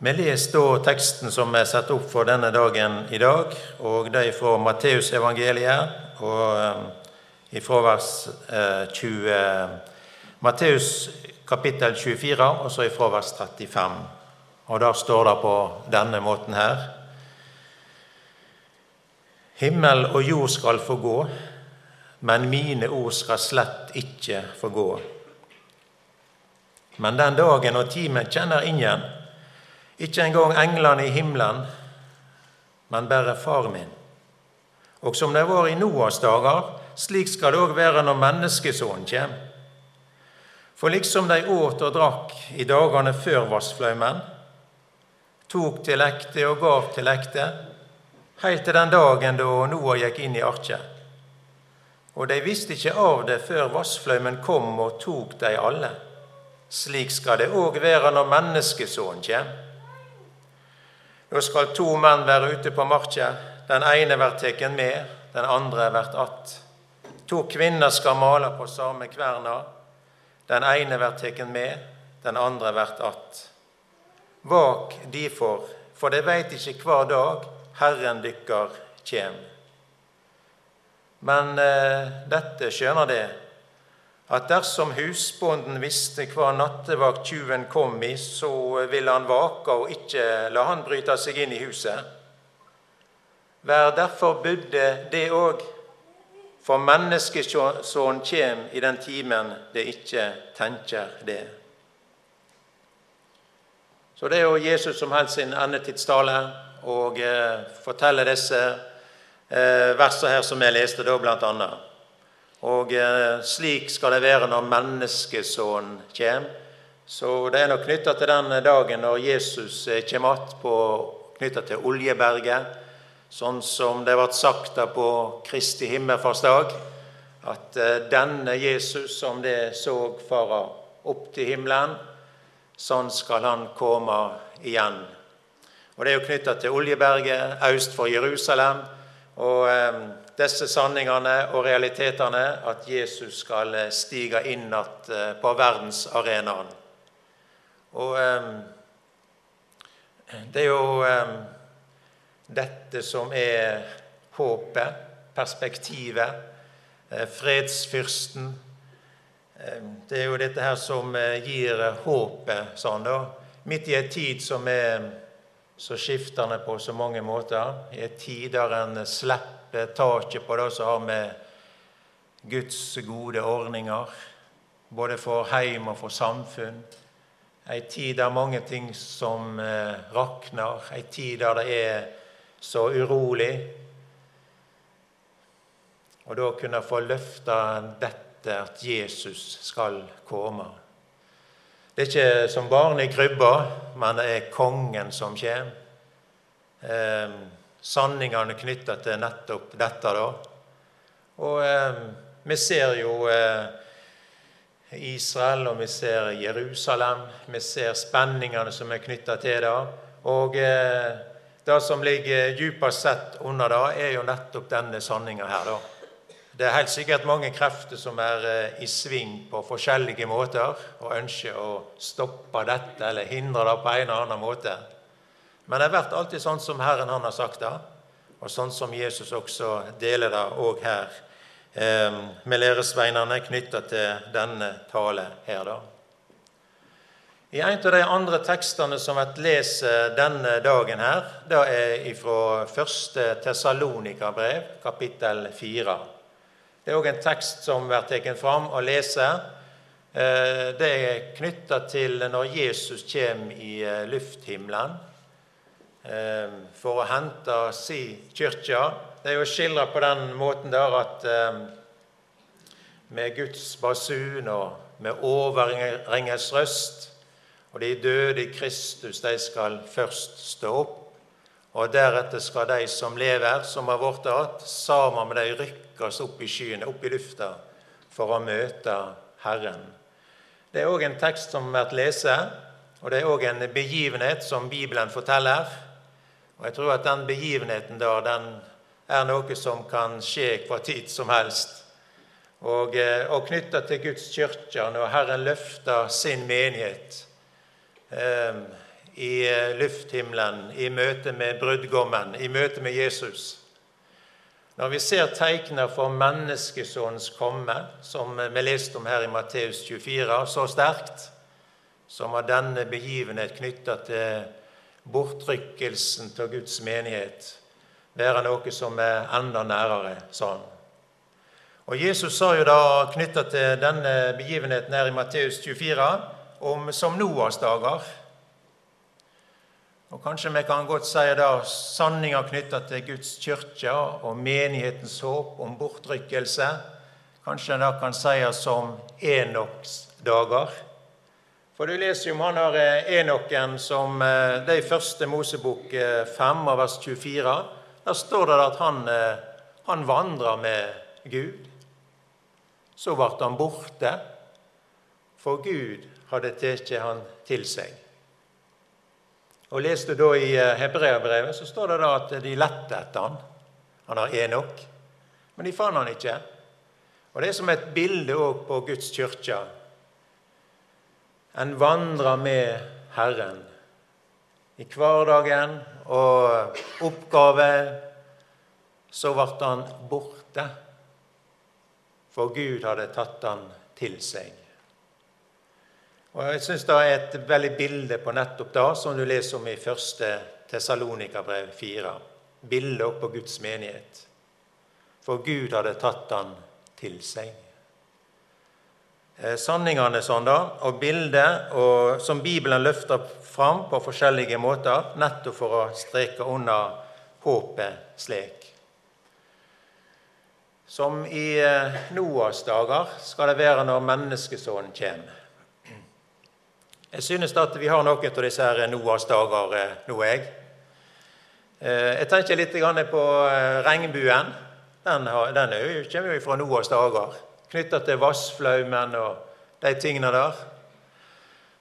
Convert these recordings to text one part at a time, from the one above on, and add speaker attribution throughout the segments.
Speaker 1: Vi leser da teksten som er satt opp for denne dagen i dag, og det er fra Matteusevangeliet og i vers 20 Matteus kapittel 24, og så i vers 35. Og der står det på denne måten her Himmel og jord skal få gå, men mine ord skal slett ikke få gå. Men den dagen og timen kjenner ingen, ikke engang englene i himmelen, men bare Far min. Og som det var i Noas dager, slik skal det òg være når Menneskesonen kjem. For liksom de åt og drakk i dagene før vassflaumen, tok til ekte og gav til ekte, heilt til den dagen da Noah gikk inn i arket. Og de visste ikke av det før vassflaumen kom og tok de alle. Slik skal det òg være når Menneskesonen kjem. Da skal to menn være ute på marka, den ene blir tatt med, den andre blir att. To kvinner skal male på samme kverna, den ene blir tatt med, den andre blir att. Vak difor, for de veit ikke hver dag Herren dykkar kjem. Men eh, dette skjønner det, at dersom husbonden visste hva nattevakttyven kom i, så ville han vake og ikke la han bryte seg inn i huset. Vær derfor budde det òg, for menneskesønnen kjem i den timen det ikke tenker det. Så det er jo Jesus som holder sin endetidstale og eh, forteller disse eh, versene her som jeg leste da, blant annet. Og eh, slik skal det være når menneskesonen kommer. Så det er nok knytta til den dagen når Jesus eh, kommer igjen, knytta til Oljeberget, sånn som det ble sagt på Kristi himmelfartsdag, at eh, denne Jesus som det så fara opp til himmelen, sånn skal han komme igjen. Og Det er jo knytta til Oljeberget øst for Jerusalem. Og disse sanningene og realitetene at Jesus skal eh, stige inn att eh, på verdensarenaen. Og eh, det er jo dette som er håpet, perspektivet, fredsfyrsten. Det er jo dette her som gir håpet sånn, da. Midt i en tid som er så skiftende på så mange måter. I en tid der en slipper taket på det som har med Guds gode ordninger, både for heim og for samfunn. Ei tid der mange ting som eh, rakner, ei tid der det er så urolig. Og da kunne få løfta dette at Jesus skal komme. Det er ikke som barn i krybba, men det er kongen som kommer. Sanningene knytta til nettopp dette. da. Og eh, vi ser jo eh, Israel, og vi ser Jerusalem. Vi ser spenningene som er knytta til det. Og eh, det som ligger djupest sett under det, er jo nettopp denne sanninga her. da. Det er helt sikkert mange krefter som er eh, i sving på forskjellige måter og ønsker å stoppe dette eller hindre det på en eller annen måte. Men det blir alltid sånn som Herren han har sagt det, og sånn som Jesus også deler det òg her eh, med læresveinene knytta til denne tale her. da. I en av de andre tekstene som blir lest denne dagen, her, det er fra 1. Tessalonika-brev, kapittel 4. Det er òg en tekst som blir tatt fram og leser. Eh, det er knytta til når Jesus kommer i eh, lufthimmelen eh, for å hente si kirke. Det er jo skildra på den måten der at med Guds basun og med overringens røst og de døde i Kristus, de skal først stå opp. Og deretter skal de som lever, som har blitt igjen, sammen med de rykkes opp i skyene, opp i lufta, for å møte Herren. Det er òg en tekst som blir lest, og det er òg en begivenhet som Bibelen forteller. Og jeg tror at den begivenheten da, den er noe som kan skje hva tid som helst. Og, eh, og knytta til Guds kirke, når Herren løfter sin menighet eh, i lufthimmelen, i møte med brudgommen, i møte med Jesus. Når vi ser tegner for menneskesønnens komme, som vi leste om her i Matteus 24, så sterkt, som av denne begivenhet knytta til bortrykkelsen av Guds menighet, være noe som er enda nærere sa han. Og Jesus sa jo da knytta til denne begivenheten her i Matteus 24 om som Noas dager. Og Kanskje vi kan godt si da sanninger knytta til Guds kirke og menighetens håp om bortrykkelse. Kanskje det kan sies som Enoks dager. For du leser jo om han har eh, Enoken som Det er i første Mosebok 5 vers 24. Der står det at han, eh, han vandra med Gud. Så ble han borte, for Gud hadde tatt han til seg. Og Leste du da i Hebreabrevet, så står det da at de lette etter han. Han har Enok. Men de fant han ikke. Og Det er som et bilde på Guds kirke en vandrer med Herren i hverdagen og oppgave, så ble han borte, for Gud hadde tatt han til seg. Og Jeg syns det er et veldig bilde på nettopp det, som du leser om i første Tessalonika-brev 4. Bildet på Guds menighet. For Gud hadde tatt han til seg. Eh, sanningene sånn da, og bildet og, som Bibelen løfter fram på forskjellige måter, nettopp for å streke under håpet slik. Som i eh, Noas dager skal det være når menneskesonen kommer. Jeg synes at vi har noen av disse her Noas dager eh, nå, jeg. Jeg tenker litt på regnbuen. Den, den kommer jo fra Noas dager knytta til vassflaumen og de tingene der.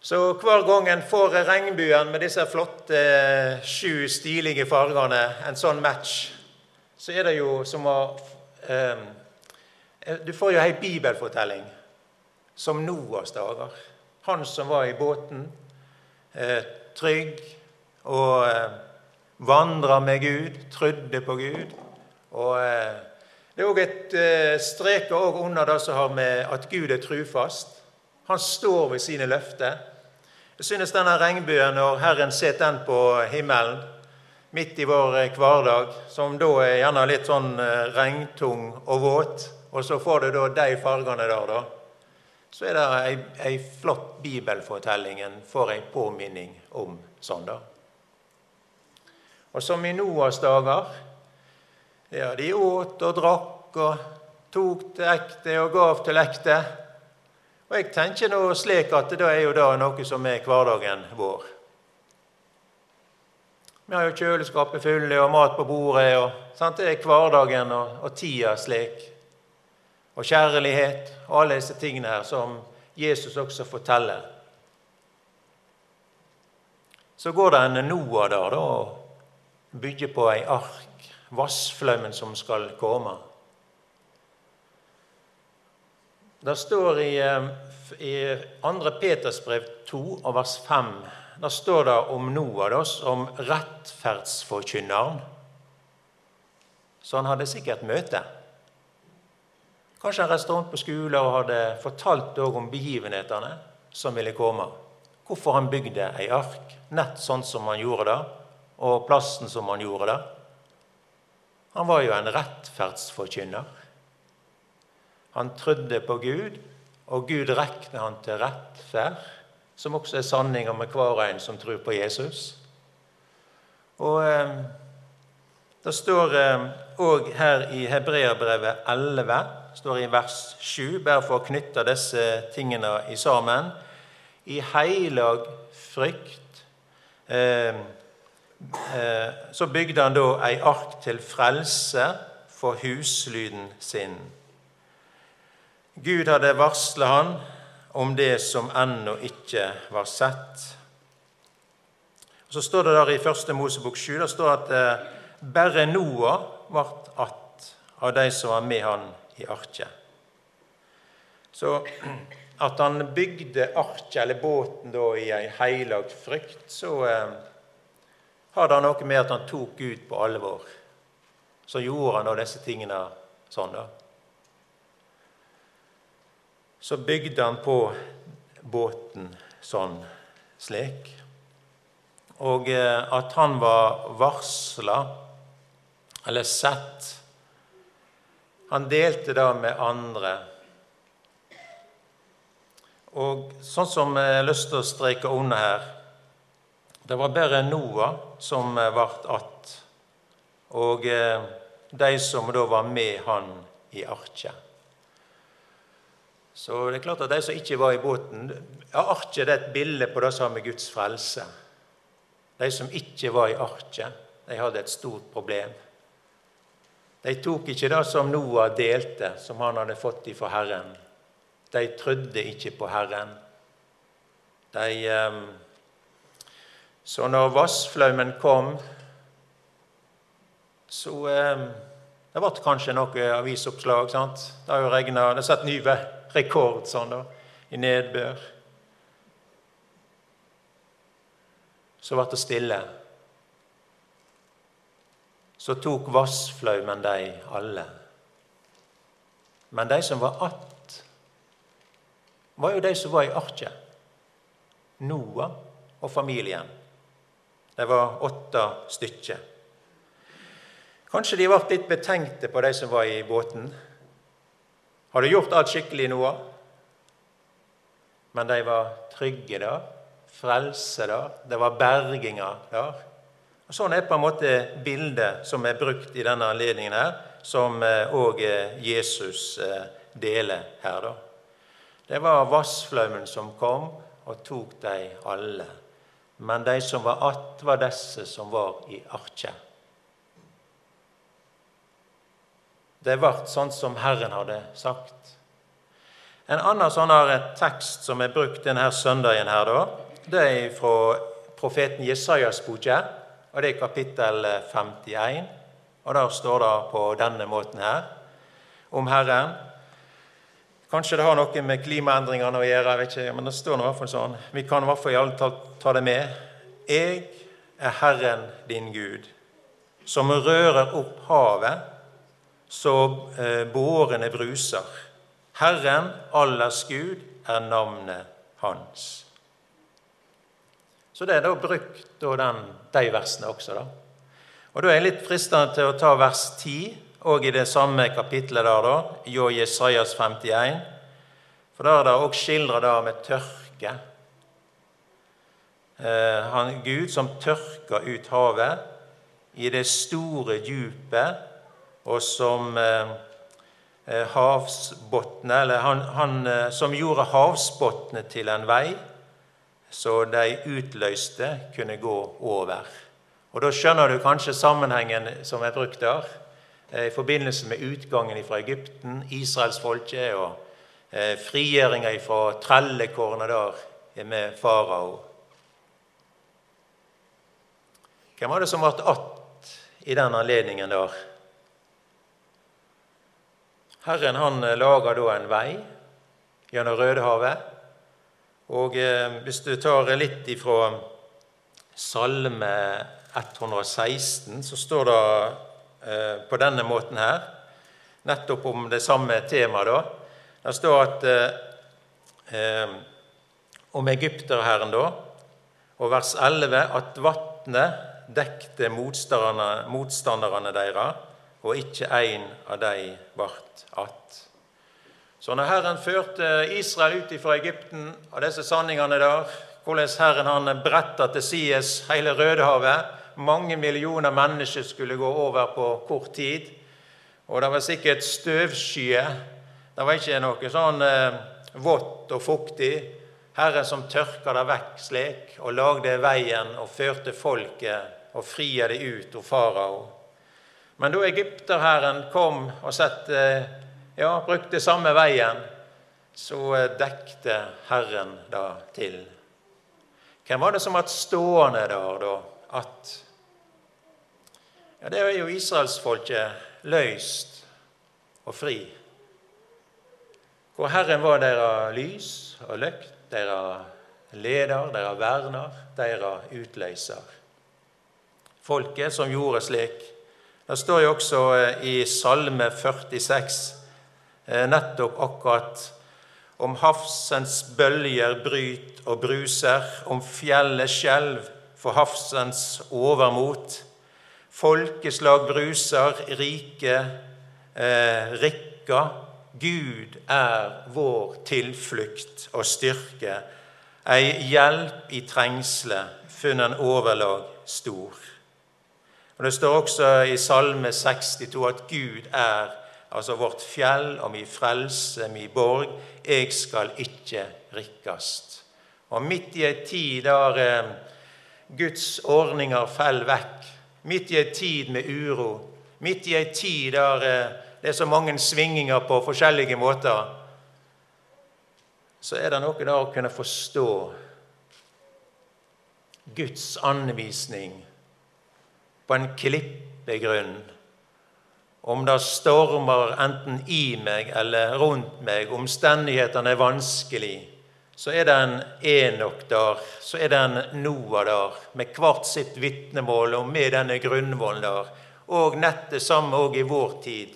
Speaker 1: Så hver gang en får regnbuen med disse flotte sju stilige fargene, en sånn match, så er det jo som å eh, Du får jo ei bibelfortelling som Noas dager. Han som var i båten, eh, trygg og eh, vandra med Gud, trodde på Gud. og eh, det er òg et eh, strek under det som har med at Gud er trufast. Han står ved sine løfter. Jeg synes denne regnbuen, når Herren setter den på himmelen midt i vår eh, hverdag, som da er gjerne litt sånn eh, regntung og våt, og så får du da de fargene der, da, så er det ei, ei flott bibelfortelling en får ei påminning om sånn, da. Og som i Noas dager ja, de åt og drakk og tok til ekte og gav til ekte. Og jeg tenker nå slik at det er jo da noe som er hverdagen vår. Vi har jo kjøleskapet fulle og mat på bordet. og sant? Det er hverdagen og, og tida slik. Og kjærlighet og alle disse tingene her som Jesus også forteller. Så går det en Noah der da, og bygger på ei ark vassflaumen som skal komme. Det står i, eh, i 2. Peters brev 2 og vers 5 der står det om Noah da, som rettferdsforkynneren. Så han hadde sikkert møte. Kanskje han reiste rundt på skole og hadde fortalt om begivenhetene som ville komme. Hvorfor han bygde ei ark, nett sånn som han gjorde det, og plassen som han gjorde det. Han var jo en rettferdsforkynner. Han trodde på Gud, og Gud regnet han til rettferd, som også er sanninga med hver en som tror på Jesus. Og eh, Det står òg eh, her i Hebreabrevet 11, står i vers 7, bare for å knytte disse tingene i sammen. I heilag frykt eh, så bygde han da ei ark til frelse for huslyden sin. Gud hadde varsla han om det som ennå ikke var sett. Så står det der i første Mosebok 7 det står at eh, bare Noah ble att av de som var med han i arket. Så at han bygde arket, eller båten, da, i ei heilagt frykt, så eh, har det noe med at han tok Gud på alvor. Så gjorde han da disse tingene sånn, da. Så bygde han på båten sånn slik. Og eh, at han var varsla, eller sett Han delte det med andre. Og sånn som jeg har lyst til å streke under her Det var bare Noah som ble att, og eh, de som da var med han i arket. Så det er klart at de som ikke var i båten ja, Arket er et bilde på det med Guds frelse. De som ikke var i arket, de hadde et stort problem. De tok ikke det som Noah delte, som han hadde fått ifra Herren. De trodde ikke på Herren. De, eh, så når vassflaumen kom, så eh, Det ble kanskje noe avisoppslag. sant? Det har jo regna Det har satt ny rekord sånn da, i nedbør. Så ble det stille. Så tok vassflaumen de alle. Men de som var att, var jo de som var i arket. Noah og familien. Det var åtte stykker. Kanskje de ble litt betenkte på de som var i båten. Har du gjort alt skikkelig, Noah? Men de var trygge der, frelse der, det var berginger der. Og Sånn er på en måte bildet som er brukt i denne anledningen her, som òg eh, Jesus eh, deler her. da. Det var vassflaumen som kom og tok dem alle. Men de som var att, var disse som var i arket. Det ble sånn som Herren hadde sagt. En annen sånn tekst som er brukt denne søndagen, her da, det er fra profeten Jesajas boke, og det er kapittel 51. Og Der står det på denne måten her om Herren. Kanskje det har noe med klimaendringene å gjøre, jeg vet ikke, men det står i hvert fall sånn. Vi kan i hvert fall i alle fall ta det med. Jeg er Herren din Gud, som rører opp havet så eh, bårene bruser. Herren, allers Gud, er navnet hans. Så det er da brukt da den, de versene også. da. Og Da er jeg litt fristende til å ta vers 10, og i det samme kapitlet der, da, i Jesajas 51. For da er det òg skildra med tørke. Eh, han, Gud som tørker ut havet i det store djupet og som eh, eh havsbotne, eller han, han som gjorde havsbotne til en vei, så de utløste kunne gå over. Og Da skjønner du kanskje sammenhengen som er brukt der, i forbindelse med utgangen fra Egypten, israelsfolket og eh, frigjøringa fra trellekårene der med farao. Hvem var det som ble att i den anledningen der? Herren han eh, lager da en vei gjennom Rødehavet. Og eh, hvis du tar litt ifra Salme 116, så står det eh, på denne måten her, nettopp om det samme temaet. da. Det står at eh, om egypterherren, da, og vers 11, at vatnet dekte motstanderne, motstanderne deres, og ikke en av de vart att. Så når Herren førte Israel ut fra Egypten og disse sanningene der, hvordan Herren han bretta til sides hele Rødehavet Mange millioner mennesker skulle gå over på kort tid. Og det var sikkert støvskyer. Det var ikke noe sånn eh, vått og fuktig. Herren som tørka det vekk slik, og lagde veien og førte folket og fria det ut av farao. Men da egypterherren kom og sette, ja, brukte samme veien, så dekte Herren det til. Hvem var det som var stående der, da? At ja, Det er jo israelsfolket løst og fri. hvor Herren var deres lys og løkt, deres leder, deres verner, deres utløser. Folket som gjorde slik. Det står jo også eh, i Salme 46 eh, nettopp akkurat om havsens bølger bryt og bruser, om fjellet skjelv for havsens overmot. Folkeslag bruser, rike eh, rikker. Gud er vår tilflukt og styrke, ei hjelp i trengsle, funnet overlag stor. Og Det står også i Salme 62 at Gud er altså vårt fjell og mi frelse, mi borg. Jeg skal ikke rikkast. Og midt i ei tid der eh, Guds ordninger faller vekk, midt i ei tid med uro, midt i ei tid der eh, det er så mange svinginger på forskjellige måter, så er det noe der å kunne forstå Guds anvisning på en klippegrunn. Om det stormer enten i meg eller rundt meg, omstendighetene er vanskelig, så er det en Enok der, så er det en Noah der, med hvert sitt vitnemål og med denne grunnvollen der. Og nett det samme òg i vår tid.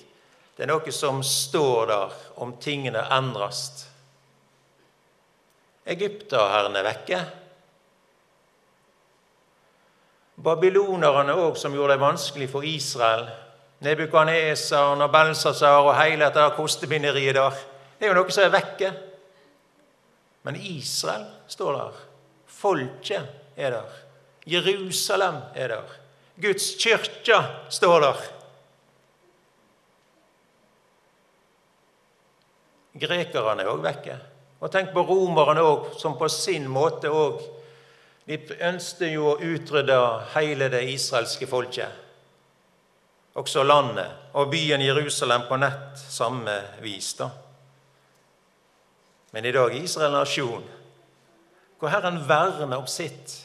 Speaker 1: Det er noe som står der om tingene endres. Egypterherren er vekke. Babylonerne òg, som gjorde det vanskelig for Israel, Nebukadnesar og Nabelsasar og hele dette kostebinderiet der. Det er jo noe som er vekke. Men Israel står der. Folket er der. Jerusalem er der. Guds kirke står der. Grekerne er òg vekke. Og tenk på romerne òg, som på sin måte òg De ønsket jo å utrydde hele det israelske folket også landet og byen Jerusalem på nett samme vis. da. Men i dag er Israel nasjon, hvor Herren verner om sitt.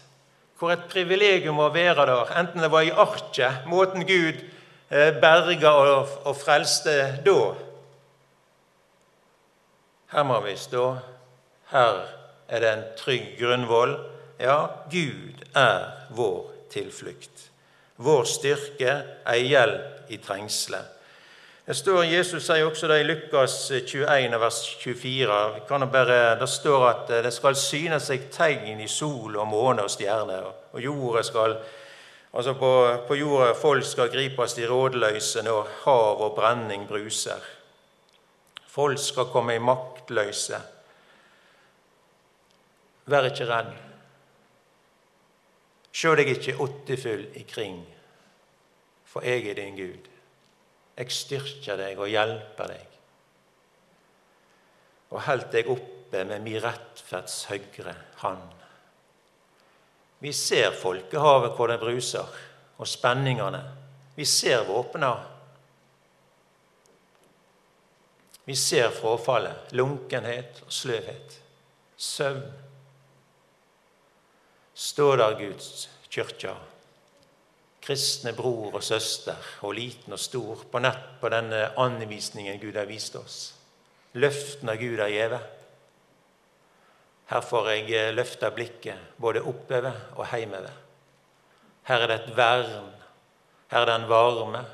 Speaker 1: Hvor et privilegium å være der, enten det var i arket, måten Gud eh, berga og, frelste da. Her må vi stå. Her er det en trygg grunnvoll. Ja, Gud er vår tilflukt vår styrke, ei hjelp i trengsle. Det står, Jesus sier også det i Lukas 21, vers 24. Vi kan bare, Det står at det skal syne seg tegn i sol og måne og stjerner. Og jorda skal, altså på, på jorda folk skal gripes de rådløse når hav og brenning bruser. Folk skal komme i maktløse. Vær ikke redd. Sjå deg ikke åttefull ikring, for jeg er din Gud. Jeg styrker deg og hjelper deg, og held deg oppe med mi rettferds høyre hand. Vi ser folkehavet hvor det bruser, og spenningene. Vi ser våpna. Vi ser frafallet, lunkenhet og sløvhet, søvn Stå der Guds kyrkja, kristne bror og søster, og liten og stor, på nett på denne anvisningen Gud har vist oss. Løftene Gud har gitt. Her får jeg løfta blikket både oppover og heimover. Her er det et vern. Her er det en varme.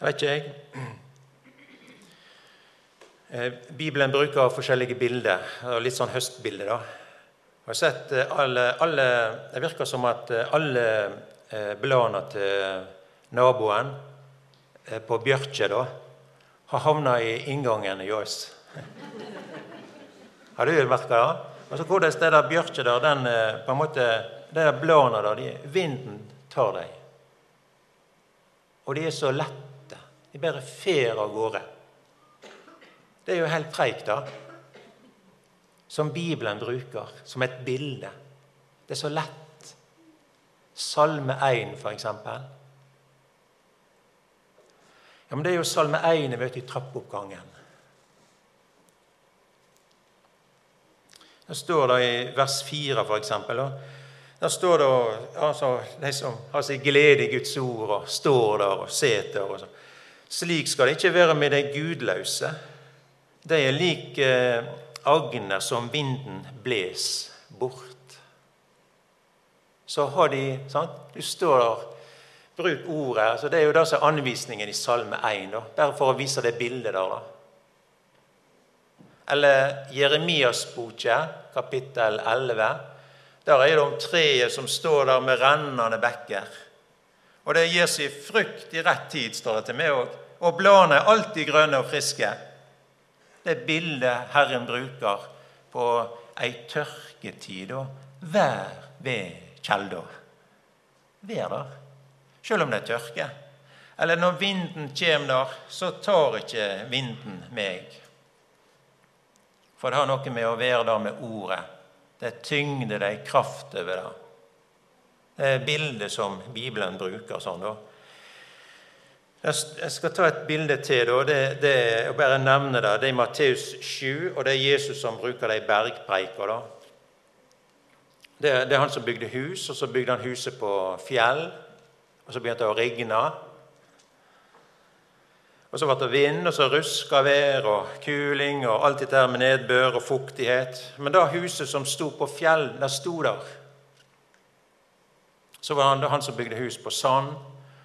Speaker 1: Jeg vet ikke, jeg. Eh, Bibelen bruker forskjellige bilder. Litt sånn høstbilde. da. Jeg har sett eh, alle, alle, Det virker som at eh, alle bladene til naboen på Bjørkje da, har havna i inngangen i oss. Har du merka det? Altså, hvordan det der bjørkje der, den, på en måte, det der bladene der, de, vinden tar dem. Og de er så lette. De bare fer av gårde. Det er jo helt preikt, da. Som Bibelen bruker som et bilde. Det er så lett. Salme 1, for eksempel. Ja, men det er jo Salme 1 vet du, i trappeoppgangen. Det står det i vers 4, for eksempel. Der står det altså, de som har sin glede i Guds ord, og står der og seter. og Slik skal det ikke være med de gudløse. De er lik eh, agner som vinden bles bort. Så har de sant? Du står der, bruk ordet. Altså det er jo det som er anvisningen i Salme 1. Da. Bare for å vise det bildet der. da. Eller Jeremias boka, kapittel 11. Der er det om treet som står der med rennende bekker. Og det gir seg frukt i rett tid, står det til meg òg. Og bladene er alltid grønne og friske. Det bildet Herren bruker på ei tørketid og vær ved kjelda. Vær der, sjøl om det er tørke. Eller når vinden kjem der, så tar ikke vinden meg. For det har noe med å være der med ordet. Det er tyngde, det er kraft over det. Det er bildet som Bibelen bruker sånn, da. Jeg skal ta et bilde til. da, det, det, jeg bare nevne Det Det er Matteus 7, og det er Jesus som bruker det i bergpreika. da. Det, det, er han som bygde hus, og så bygde han huset på fjell. Og så begynte det å regne. Og så ble det vind, og så ruska vær og kuling og alt dette med nedbør og fuktighet. Men det huset som sto på fjell, det sto der. Så var det han som bygde hus på sand.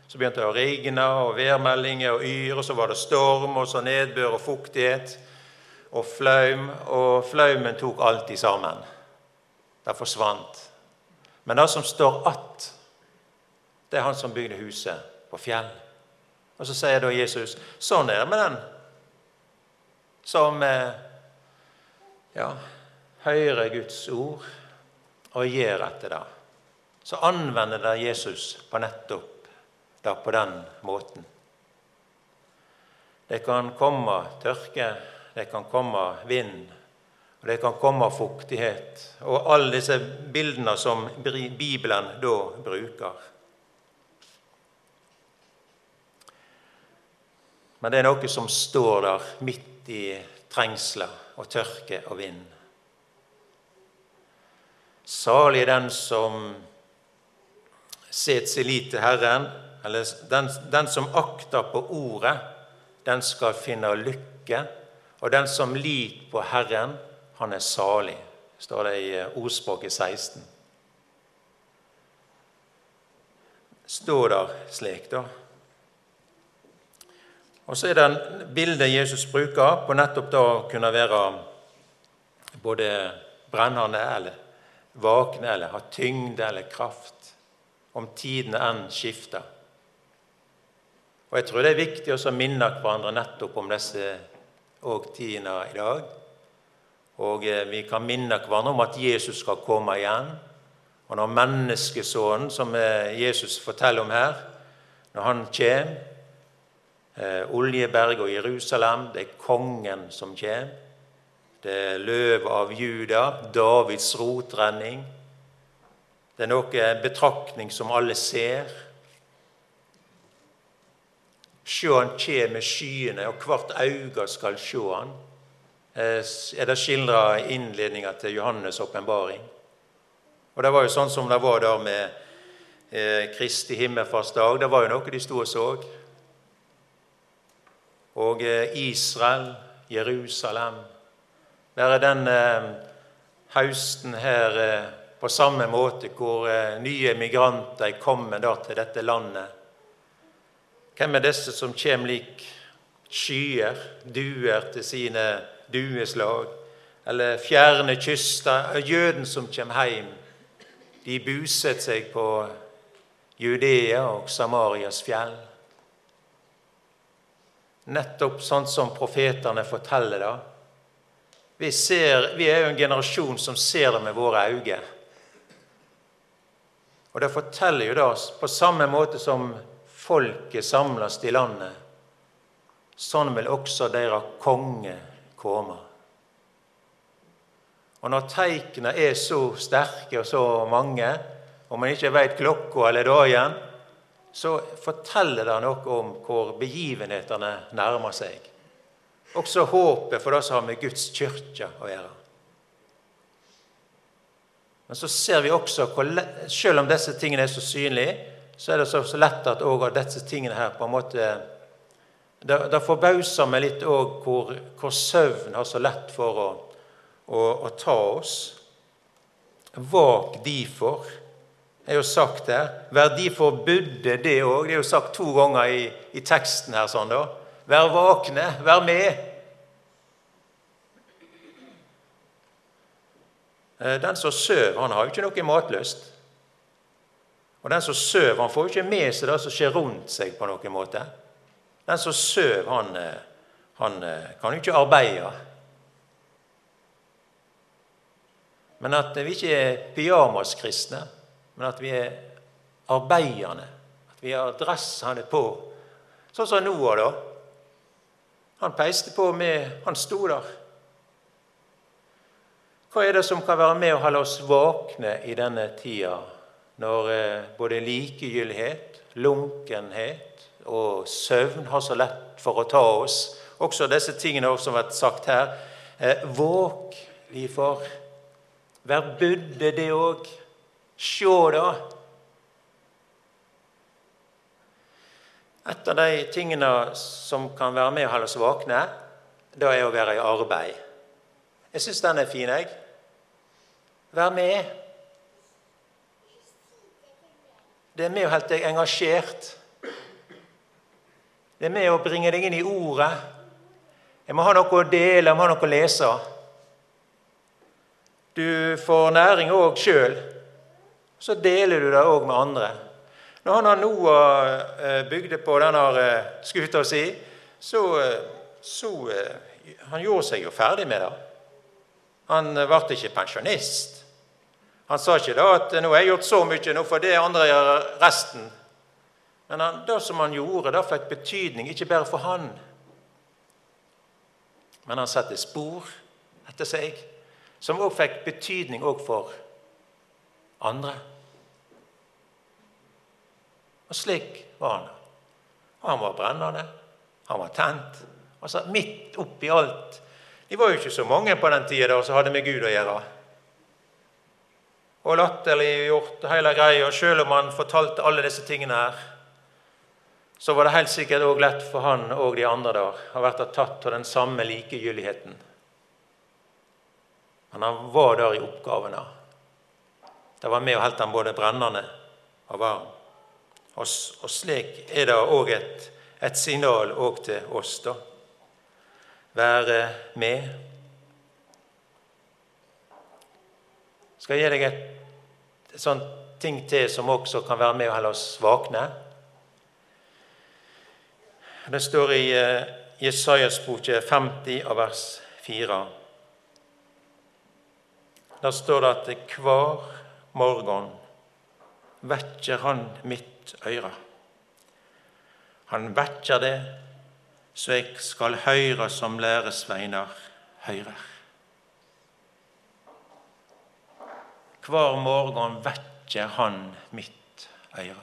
Speaker 1: Så begynte det å regne og værmeldinger og yr, og så var det storm og så nedbør og fuktighet og flaum. Og flaumen tok alltid sammen. Det forsvant. Men det som står att, det er han som bygde huset på fjell. Og så sier da Jesus sånn er det med den som eh, ja, hører Guds ord og gjør etter det så anvender det Jesus på nettopp da på den måten. Det kan komme tørke, det kan komme vind, og det kan komme fuktighet. Og alle disse bildene som Bibelen da bruker. Men det er noe som står der midt i trengsler og tørke og vind. Salig den som set sin lit til Herren, eller den, den som akter på ordet, den skal finne lykke. Og den som lik på Herren, han er salig, står det i eh, ordspråket 16. Står der slik, da. Og så er det bildet Jesus bruker på nettopp da å kunne være både brennende eller vakne eller ha tyngde eller kraft om tidene enn skifter. Og Jeg tror det er viktig å minne hverandre nettopp om disse tidene i dag. Og eh, vi kan minne hverandre om at Jesus skal komme igjen. Og når menneskesonen, som eh, Jesus forteller om her, når han kommer eh, Oljeberg og Jerusalem, det er kongen som kommer. Det er løvet av Juda, Davids rotrenning. Det er noe betraktning som alle ser. Sjå han kjem med skyene, og hvert auge skal sjå han. Eh, er det skildra innledninga til Johannes' åpenbaring. Og det var jo sånn som det var der med eh, Kristi himmelfartsdag. Det var jo noe de sto og så. Og eh, Israel, Jerusalem Bare den eh, høsten her på samme måte hvor nye migranter er kommet til dette landet. Hvem er disse som kommer lik skyer, duer til sine dueslag? Eller fjerne kyster, jøden som kommer hjem. De buset seg på Judea og Samarias fjell. Nettopp sånn som profetene forteller det. Vi, ser, vi er jo en generasjon som ser det med våre øyne. Og det forteller jo da, på samme måte som folket samles i landet, sånn vil også deres konge komme. Og når teikene er så sterke og så mange, og man ikke veit klokka eller dagen, så forteller det noe om hvor begivenhetene nærmer seg. Også håpet for det som har med Guds kirke å gjøre. Men så ser vi også selv om disse tingene er så synlige, så er det så, lett at òg disse tingene her på en måte Det, det forbauser meg litt òg hvor, hvor, søvn har så lett for å, å, å ta oss. Vak derfor er jo sagt her. Vær difor budde, det òg. Det er jo sagt to ganger i, i teksten her. sånn da. Vær våkne, vær med. Eh, den som søv, han har jo ikke noe matlyst. Og den som søv, han får jo ikke med seg det som skjer rundt seg. på noen måte. Den som søv, han, eh, han eh, kan jo ikke arbeide. Men at vi ikke er pyjamaskristne, men at vi er arbeidende. At vi har dressene på. Sånn som Noah, da. Han peiste på med Han sto der. Hva er det som kan være med å holde oss våkne i denne tida, når eh, både likegyldighet, lunkenhet og søvn har så lett for å ta oss? Også disse tingene som har vært sagt her. Eh, våk vi får Vær budde, det òg. Sjå, da. Et av de tingene som kan være med å holde oss våkne, det er å være i arbeid. Jeg syns den er fin, jeg. Vær med. Det er med å holde deg engasjert. Det er med å bringe deg inn i ordet. Jeg må ha noe å dele, jeg må ha noe å lese. Du får næring òg sjøl. Så deler du det òg med andre. Når han Noah eh, bygde på denne eh, skuta si, så, eh, så Han gjorde seg jo ferdig med det. Han ble ikke pensjonist. Han sa ikke da at 'nå har jeg gjort så mye, nå får det andre gjøre resten'. Men han, det som han gjorde, det fikk betydning ikke bare for han. Men han satte spor etter seg, som òg fikk betydning òg for andre. Og slik var han. Han var brennende, han var tent. Altså Midt oppi alt. De var jo ikke så mange på den tida som hadde med Gud å gjøre og latterliggjort hele greia. Selv om han fortalte alle disse tingene her, så var det helt sikkert òg lett for han og de andre der å vært tatt av den samme likegyldigheten. Men han var der i oppgavene. Det var med og holdt han både brennende og varm. Og, og slik er det òg et, et, signal òg til oss, da. Være med. Skal jeg gi deg et sånn ting til som også kan være med å holde oss våkne. Det står i uh, Jesajas bok 50 av vers 4. Der står det at hver morgen vekker han mitt øre. Han vekker det så jeg skal høre som læresveiner hører. Hver morgen vekker han mitt øre.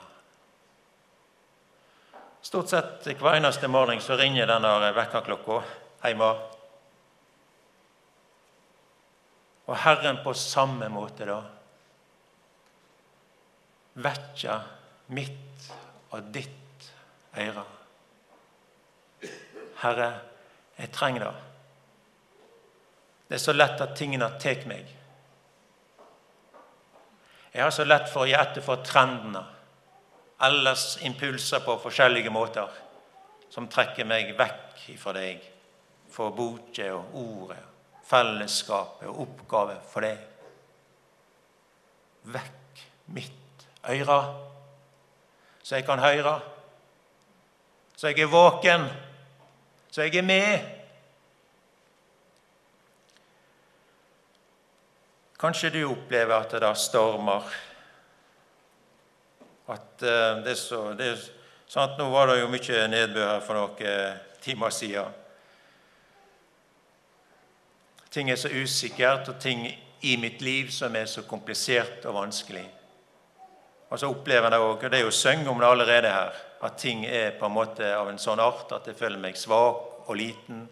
Speaker 1: Stort sett hver eneste morgen så ringer denne vekkerklokka hjemme. Og Herren på samme måte da vekker mitt og ditt øre. Herre, jeg trenger det. Det er så lett at tingene tar meg. Jeg har så lett for å gi etter for trendene, ellers impulser på forskjellige måter, som trekker meg vekk fra deg, for boka og ordet, fellesskapet og oppgave for deg. Vekk mitt øre, så jeg kan høre, så jeg er våken, så jeg er med. Kanskje du opplever at det da stormer. At eh, det er så, det er, sant? Nå var det jo mye nedbør her for noen timer siden. Ting er så usikkert, og ting i mitt liv som er så komplisert og vanskelig. Og så opplever jeg det òg, og det er jo syng om det allerede her, at ting er på en måte av en sånn art at jeg føler meg svak og liten.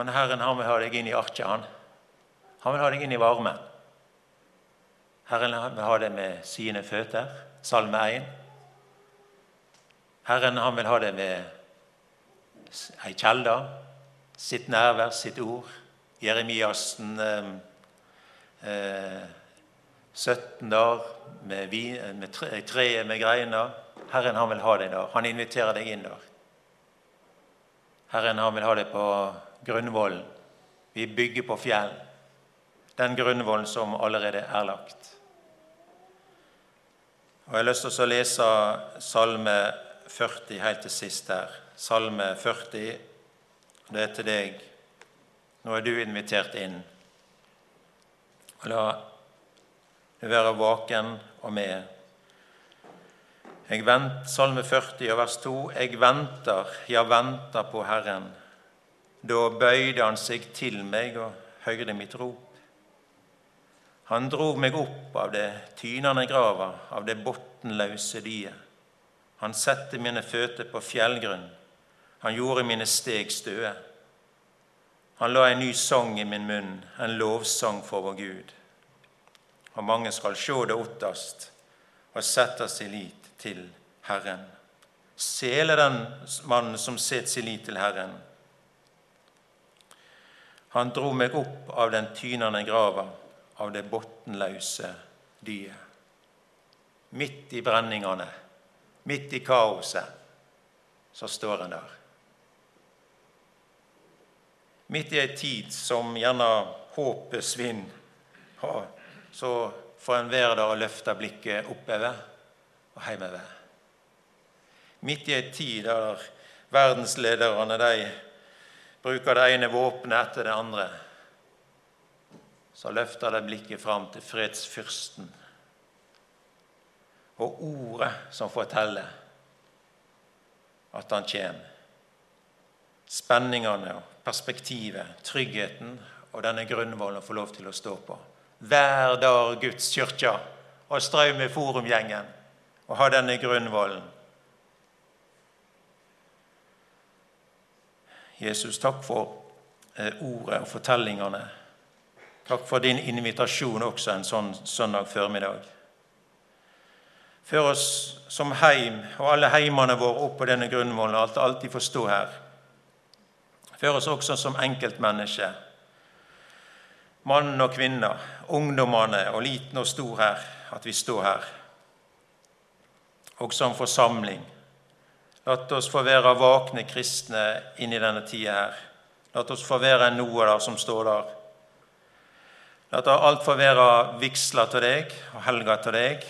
Speaker 1: Men Herren han vil ha deg inn i arket. Han Han vil ha deg inn i varmen. Herren vil ha deg med sine føtter. Salme 1. Herren han vil ha deg med ei kjelde, sitt nærvær, sitt ord. Jeremiasen eh, eh, 17 dager med, med treet med greiner. Herren han vil ha deg der. Han inviterer deg inn der. Herren han vil ha det på grunnvollen. Vi bygger på fjell. Den grunnvollen som allerede er lagt. Og Jeg har lyst til å lese Salme 40 helt til sist her. Salme 40. Det er til deg. Nå er du invitert inn. Og La du være vaken og med. Jeg vent, Salme 40 vers 2. Jeg venter, ja, venter på Herren. Da bøyde han seg til meg og høyde mitt rop. Han drog meg opp av det tynende grava, av det botnløse diet. Han sette mine føtter på fjellgrunn. Han gjorde mine steg støe. Han la en ny sang i min munn, en lovsang for vår Gud. Og mange skal sjå det ottast og sette sin lit til Herren. Sele den mannen som set sin lit til Herren. Han dro meg opp av den tynende grava, av det bunnløse dyet. Midt i brenningene, midt i kaoset, så står han der. Midt i ei tid som gjerne håpet svinner, så får en være der og løfte blikket oppover og hjemover. Midt i ei tid der verdenslederne de bruker det ene våpenet etter det andre, så løfter de blikket fram til fredsfyrsten og ordet som forteller at han kommer. Spenningene og perspektivet, tryggheten og denne grunnvollen få lov til å stå på. Hver dag Guds kirke og strøm i forumgjengen og ha denne grunnvollen. Jesus, takk for eh, ordet og fortellingene. Takk for din invitasjon også en sånn søndag formiddag. Før oss som heim og alle heimene våre opp på denne grunnvollen, alt alltid får stå her. Før oss også som enkeltmennesker. Mann og kvinner, ungdommene og liten og stor her, at vi står her og som forsamling. La oss få være vakne kristne inn i denne tida her. La oss få være noe der som står der. La alt få være vigsla til deg og helga til deg,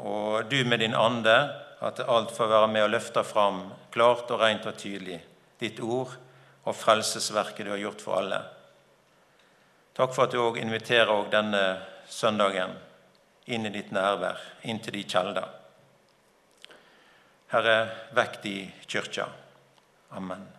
Speaker 1: og du med din ande, at alt får være med å løfte fram klart og rent og tydelig ditt ord og frelsesverket du har gjort for alle. Takk for at du òg inviterer denne søndagen inn i ditt nærvær, inn til de kjelder. Herre, vekk de kyrkja. Amen.